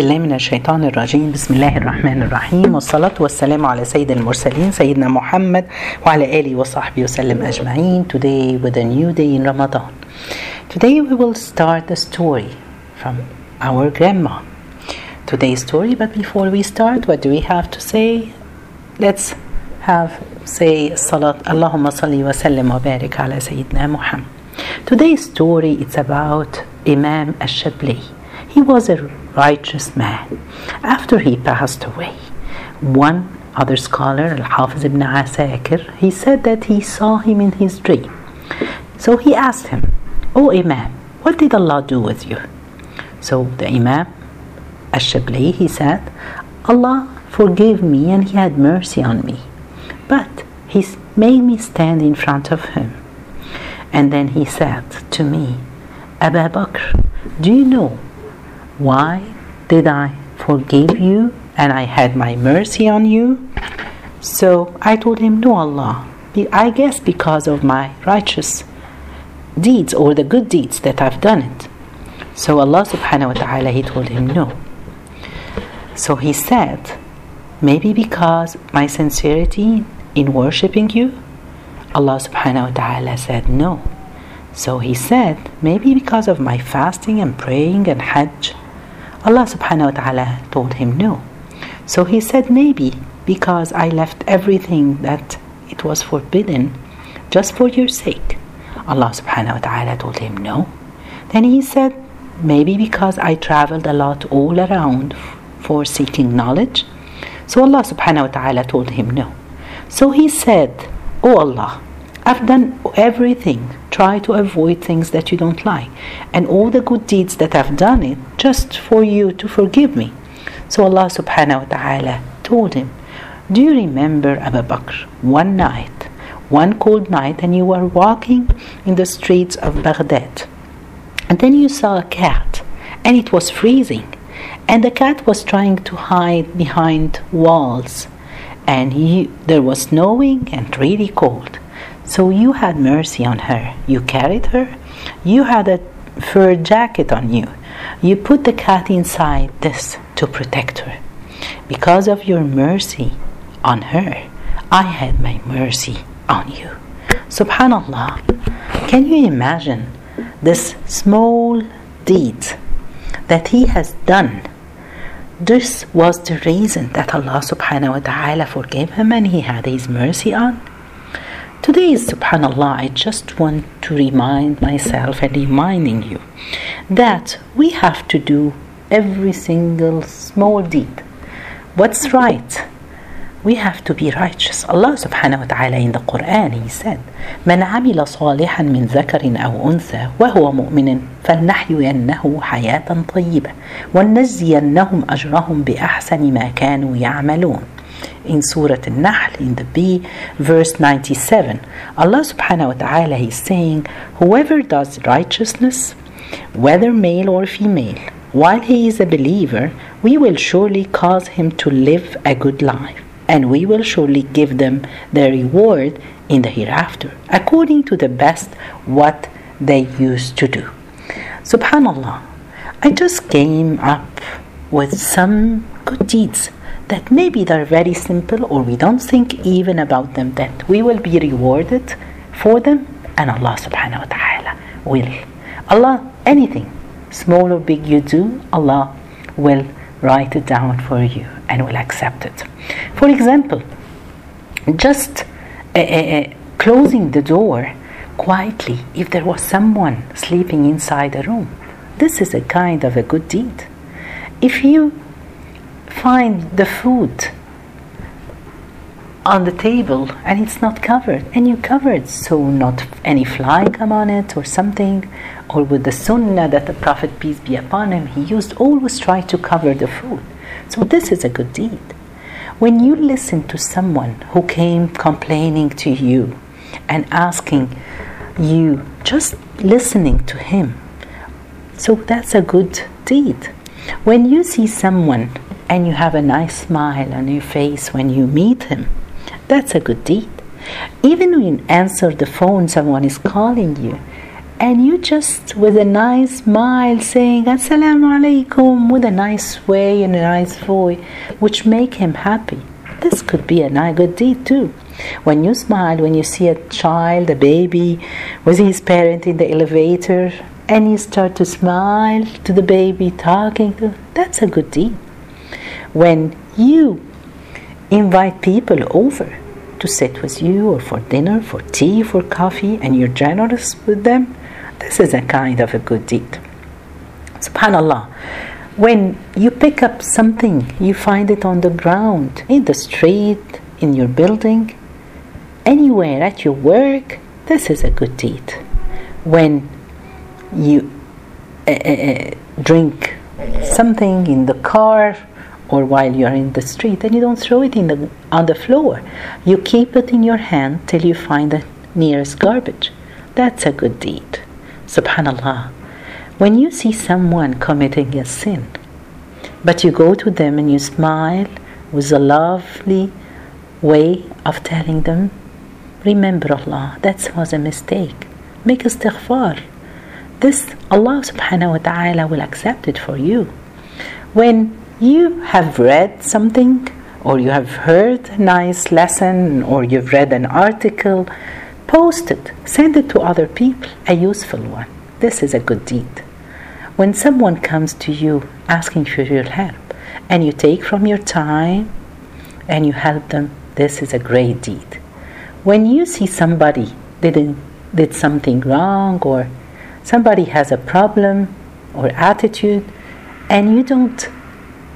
بالله من الشيطان الرجيم بسم الله الرحمن الرحيم والصلاة والسلام على سيد المرسلين سيدنا محمد وعلى آله وصحبه وسلم أجمعين Today with a new day in Ramadan Today we will start a story from our grandma Today's story but before we start what do we have to say Let's have say salli wa sallim wa barik ala Sayyidina Muhammad Today's story it's about Imam Ash-Shabli He was a righteous man. After he passed away, one other scholar, Al-Hafiz ibn Asakir, he said that he saw him in his dream. So he asked him, O Imam, what did Allah do with you? So the Imam, Ash-Shabli, he said, Allah forgave me and he had mercy on me. But he made me stand in front of him. And then he said to me, Abu Bakr, do you know why did I forgive you and I had my mercy on you? So I told him, No, Allah. I guess because of my righteous deeds or the good deeds that I've done it. So Allah subhanahu wa ta'ala, He told him, No. So he said, Maybe because my sincerity in worshipping you? Allah subhanahu wa ta'ala said, No. So he said, Maybe because of my fasting and praying and hajj? Allah subhanahu wa ta'ala told him no. So he said, maybe because I left everything that it was forbidden just for your sake. Allah subhanahu wa ta'ala told him no. Then he said, maybe because I traveled a lot all around for seeking knowledge. So Allah subhanahu wa ta'ala told him no. So he said, Oh Allah, I've done everything. Try to avoid things that you don't like. And all the good deeds that I've done it just for you to forgive me. So Allah subhanahu wa ta'ala told him, Do you remember Abu Bakr one night, one cold night, and you were walking in the streets of Baghdad. And then you saw a cat, and it was freezing. And the cat was trying to hide behind walls. And you, there was snowing and really cold. So you had mercy on her. You carried her. You had a fur jacket on you. You put the cat inside this to protect her. Because of your mercy on her, I had my mercy on you. Subhanallah. Can you imagine this small deed that he has done? This was the reason that Allah subhanahu wa ta'ala forgave him and he had his mercy on. Today is subhanallah, I just want to remind myself and reminding you that we have to do every single small deed. What's right? We have to be righteous. Allah subhanahu wa ta'ala in the Quran he said, من عمل صالحا من ذكر أو أنثى وهو مؤمن فلنحيينه حياة طيبة ولنجزينهم أجرهم بأحسن ما كانوا يعملون in Surah Al-Nahl in the B verse 97 Allah subhanahu wa ta'ala is saying whoever does righteousness whether male or female while he is a believer we will surely cause him to live a good life and we will surely give them their reward in the hereafter according to the best what they used to do. Subhanallah I just came up with some good deeds that maybe they're very simple or we don't think even about them that we will be rewarded for them and Allah subhanahu wa ta'ala will. Allah anything small or big you do Allah will write it down for you and will accept it. For example just uh, uh, closing the door quietly if there was someone sleeping inside a room this is a kind of a good deed. If you find the food on the table and it's not covered. And you cover it so not any fly come on it or something. Or with the sunnah that the prophet peace be upon him he used always try to cover the food. So this is a good deed. When you listen to someone who came complaining to you and asking you just listening to him so that's a good deed. When you see someone and you have a nice smile on your face when you meet him, that's a good deed. Even when you answer the phone, someone is calling you, and you just with a nice smile saying assalamu alaikum with a nice way and a nice voice which make him happy. This could be a good deed too. When you smile when you see a child a baby with his parent in the elevator and you start to smile to the baby talking to that's a good deed when you invite people over to sit with you or for dinner, for tea, for coffee, and you're generous with them, this is a kind of a good deed. Subhanallah. When you pick up something, you find it on the ground, in the street, in your building, anywhere at your work, this is a good deed. When you uh, uh, drink something in the car, or while you're in the street and you don't throw it in the on the floor. You keep it in your hand till you find the nearest garbage. That's a good deed. Subhanallah. When you see someone committing a sin but you go to them and you smile with a lovely way of telling them remember allah. That was a mistake. Make istighfar. This allah subhanahu wa ta'ala will accept it for you. When you have read something or you have heard a nice lesson or you've read an article, post it, send it to other people, a useful one. This is a good deed. When someone comes to you asking for your help and you take from your time and you help them, this is a great deed. When you see somebody didn't did something wrong or somebody has a problem or attitude and you don't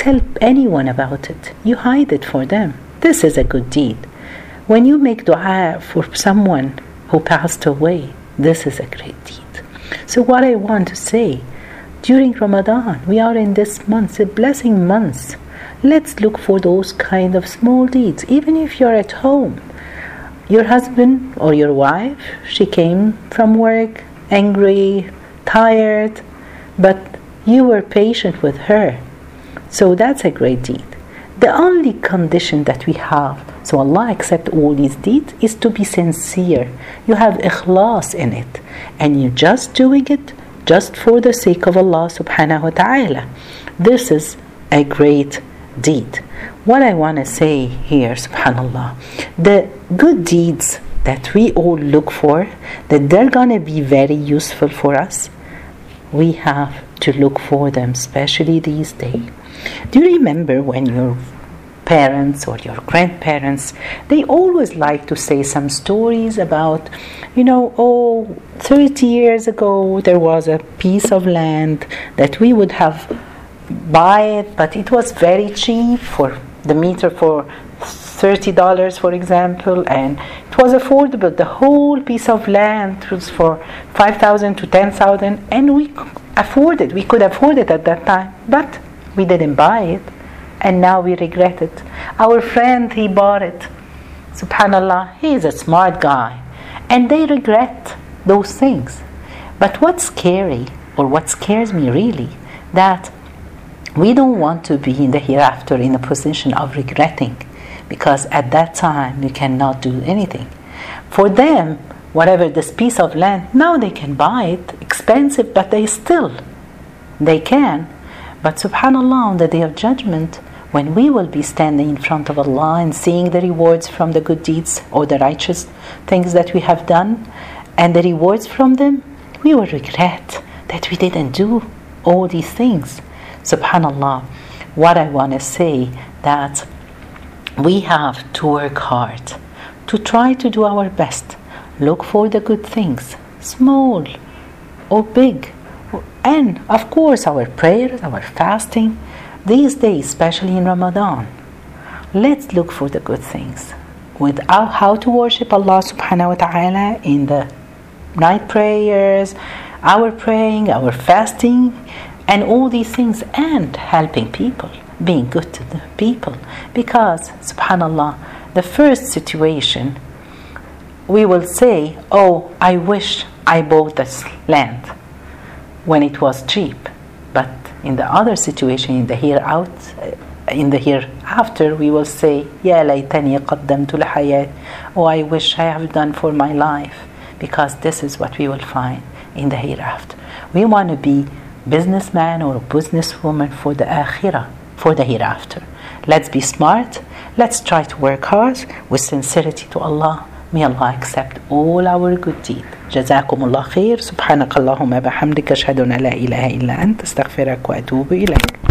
tell anyone about it. You hide it for them. This is a good deed. When you make dua for someone who passed away, this is a great deed. So, what I want to say during Ramadan, we are in this month, a blessing month. Let's look for those kind of small deeds, even if you're at home. Your husband or your wife, she came from work angry, tired, but you were patient with her so that's a great deed. The only condition that we have, so Allah accept all these deeds, is to be sincere. You have ikhlas in it, and you're just doing it just for the sake of Allah subhanahu wa ta'ala. This is a great deed. What I want to say here, subhanallah, the good deeds that we all look for, that they're going to be very useful for us, we have to look for them, especially these days. Do you remember when your parents or your grandparents they always like to say some stories about you know oh 30 years ago there was a piece of land that we would have buy it but it was very cheap for the meter for $30 for example and it was affordable the whole piece of land was for 5000 to 10000 and we afforded we could afford it at that time but we didn't buy it and now we regret it. Our friend, he bought it. Subhanallah, he is a smart guy. And they regret those things. But what's scary, or what scares me really, that we don't want to be in the hereafter in a position of regretting because at that time you cannot do anything. For them, whatever this piece of land, now they can buy it, expensive, but they still, they can but subhanAllah, on the day of judgment, when we will be standing in front of Allah and seeing the rewards from the good deeds or the righteous things that we have done and the rewards from them, we will regret that we didn't do all these things. Subhanallah, what I want to say that we have to work hard to try to do our best. Look for the good things, small or big and of course, our prayers, our fasting, these days, especially in Ramadan, let's look for the good things. Without how to worship Allah subhanahu wa ta'ala in the night prayers, our praying, our fasting, and all these things, and helping people, being good to the people. Because, subhanAllah, the first situation, we will say, Oh, I wish I bought this land when it was cheap. But in the other situation, in the here out, in the hereafter, we will say, "Ya laytani qaddamtu lahayat." Oh, I wish I have done for my life, because this is what we will find. in the hereafter. We want to be businessman or businesswoman for the akhirah, for the hereafter. Let's be smart. Let's try to work hard with sincerity to Allah. May Allah accept all our good deeds. جزاكم الله خير سبحانك اللهم بحمدك أشهد أن لا إله إلا أنت استغفرك وأتوب إليك